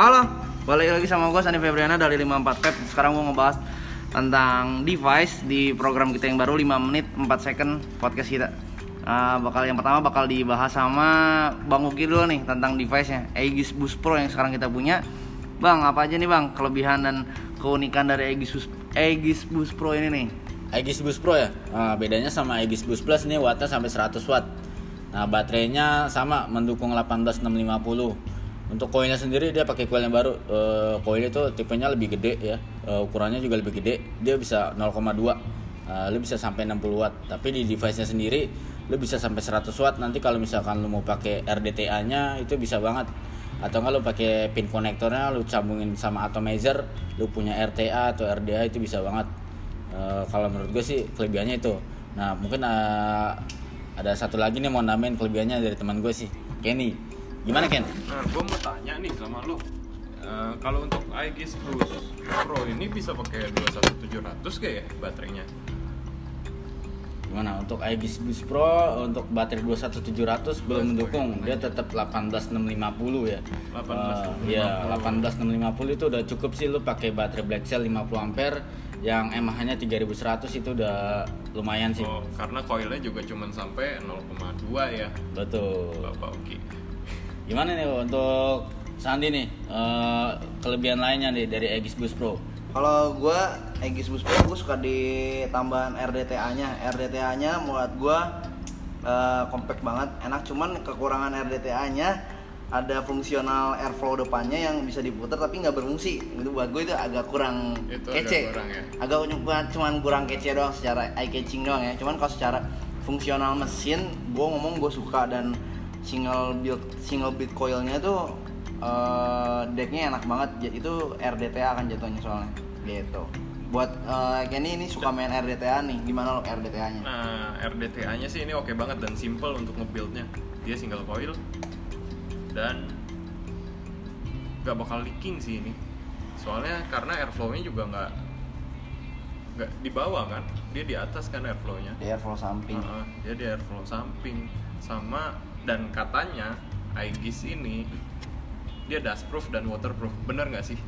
Halo, balik lagi sama gue Sandi Febriana dari 54 Pep Sekarang gue ngebahas tentang device di program kita yang baru 5 menit 4 second podcast kita uh, bakal Yang pertama bakal dibahas sama Bang Uki dulu nih tentang device-nya Aegis Boost Pro yang sekarang kita punya Bang, apa aja nih bang kelebihan dan keunikan dari Aegis Boost, Aegis Boost Pro ini nih? Aegis Boost Pro ya. Nah, bedanya sama Aegis Boost Plus ini wattnya sampai 100 watt. Nah, baterainya sama mendukung 18650. Untuk koilnya sendiri dia pakai koil yang baru. E, koil itu tipenya lebih gede ya. E, ukurannya juga lebih gede. Dia bisa 0,2. E, lu bisa sampai 60 watt. Tapi di device-nya sendiri lu bisa sampai 100 watt. Nanti kalau misalkan lu mau pakai RDTA-nya itu bisa banget. Atau kalau pakai pin konektornya lu sambungin sama atomizer, lu punya RTA atau RDA itu bisa banget. Uh, kalau menurut gue sih kelebihannya itu. Nah mungkin uh, ada satu lagi nih mau namain kelebihannya dari teman gue sih, Kenny. Gimana Ken? Nah, gue mau tanya nih sama lo. Uh, kalau untuk Aegis Plus Pro ini bisa pakai 21700 kayak ya baterainya? Gimana untuk Aegis Boost Pro untuk baterai 21700 belum mendukung. Dia tetap 18650 ya. 18650. Uh, ya, 18650 itu udah cukup sih lu pakai baterai Black Cell 50 ampere yang mAh-nya 3100 itu udah lumayan sih. Oh, karena koilnya juga cuma sampai 0,2 ya. Betul. Bapak Oki. Gimana nih untuk Sandi nih uh, kelebihan lainnya nih dari Aegis Boost Pro? Kalau gue Aegis Boost Pro gue suka di tambahan RDTA-nya. RDTA-nya menurut gue uh, compact banget, enak. Cuman kekurangan RDTA-nya ada fungsional airflow depannya yang bisa diputar tapi nggak berfungsi. Itu buat gue itu agak kurang Itu kece. agak kurang ya. Agak cuma- cuman kurang kece doang secara eye catching doang ya. Cuman kalau secara fungsional mesin, gue ngomong gue suka dan single build single bit coilnya tuh eh, decknya enak banget. Itu RDTA kan jatuhnya soalnya gitu. Buat eh, Kenny ini suka main RDTA nih, gimana lo RDTA-nya? Nah, RDTA-nya sih ini oke banget dan simple untuk nge-build-nya. Dia single coil dan nggak bakal leaking sih ini. Soalnya karena airflow-nya juga nggak nggak di bawah kan, dia di atas kan airflow-nya. Di airflow samping. Heeh, dia di airflow samping sama dan katanya Aegis ini dia dustproof dan waterproof. Bener nggak sih?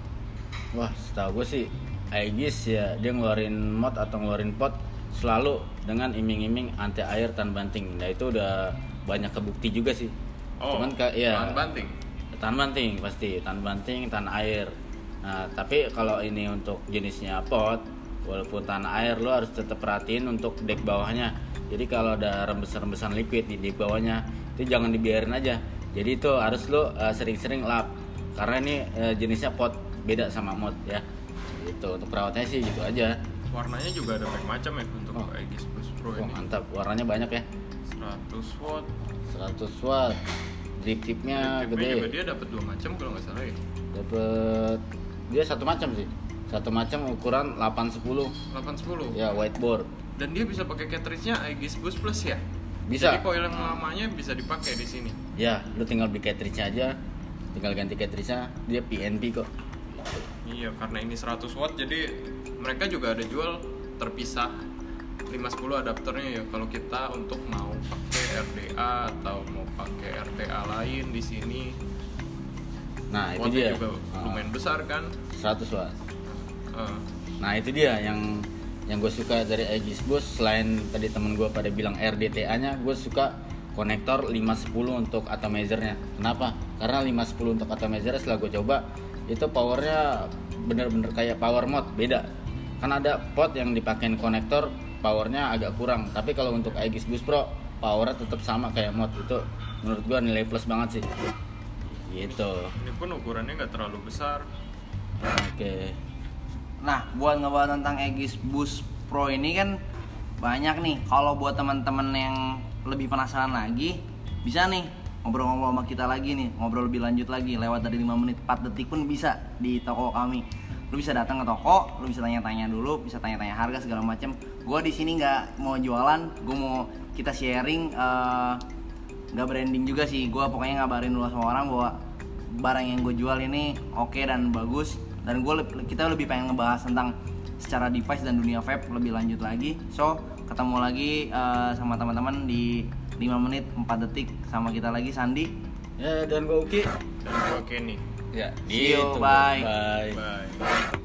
Wah, setahu gue sih Aegis ya dia ngeluarin mod atau ngeluarin pot selalu dengan iming-iming anti air tan banting. Nah itu udah banyak kebukti juga sih. Oh, Cuman ka- ya tahan banting. Tahan banting pasti, tahan banting, tahan air. Nah, tapi kalau ini untuk jenisnya pot, walaupun tahan air lo harus tetap perhatiin untuk dek bawahnya. Jadi kalau ada rembesan-rembesan liquid di bawahnya, itu jangan dibiarin aja. Jadi itu harus lo uh, sering-sering lap. Karena ini uh, jenisnya pot beda sama mod ya. Itu untuk perawatnya sih gitu aja. Warnanya juga ada banyak macam ya untuk Oh. Aegis Boost Pro Wah, ini. mantap, warnanya banyak ya. 100 watt. 100 watt. Drip tip-nya juga gede. dia dapat dua macam kalau nggak salah ya. Dapat dia satu macam sih. Satu macam ukuran 810 810. ya whiteboard. Dan dia bisa pakai cartridge-nya Aegis Boost Plus ya. Bisa. Jadi coil yang lamanya bisa dipakai di sini. Ya, lu tinggal beli cartridge aja. Tinggal ganti cartridge-nya, dia PNP kok. Iya, karena ini 100 watt jadi mereka juga ada jual terpisah 510 adapternya ya kalau kita untuk mau pakai RDA atau mau pakai RTA lain di sini. Nah, itu dia. juga Ah, lumayan besar kan. 100 watt. Nah, itu dia yang yang gue suka dari Aegis Boost selain tadi temen gue pada bilang RDTA-nya, gue suka konektor 510 untuk atomizernya. Kenapa? Karena 510 untuk atomizer setelah gue coba itu powernya bener-bener kayak power mode beda. Kan ada pot yang dipakein konektor powernya agak kurang. Tapi kalau untuk Aegis Boost Pro powernya tetap sama kayak mod itu menurut gue nilai plus banget sih. Gitu. ini pun ukurannya nggak terlalu besar. Oke. Nah, buat ngebahas tentang Aegis Boost Pro ini kan banyak nih. Kalau buat teman-teman yang lebih penasaran lagi, bisa nih ngobrol-ngobrol sama kita lagi nih, ngobrol lebih lanjut lagi lewat dari 5 menit 4 detik pun bisa di toko kami. Lu bisa datang ke toko, lu bisa tanya-tanya dulu, bisa tanya-tanya harga segala macam. Gua di sini nggak mau jualan, gue mau kita sharing eh, nggak branding juga sih. Gua pokoknya ngabarin dulu sama orang bahwa barang yang gue jual ini oke dan bagus dan gue kita lebih pengen ngebahas tentang secara device dan dunia vape lebih lanjut lagi so ketemu lagi eh, sama teman-teman di 5 menit 4 detik sama kita lagi Sandi Ya dan gue Uki. Dan gua Kenny. Ya, See you, gitu. bye. Bye. Bye.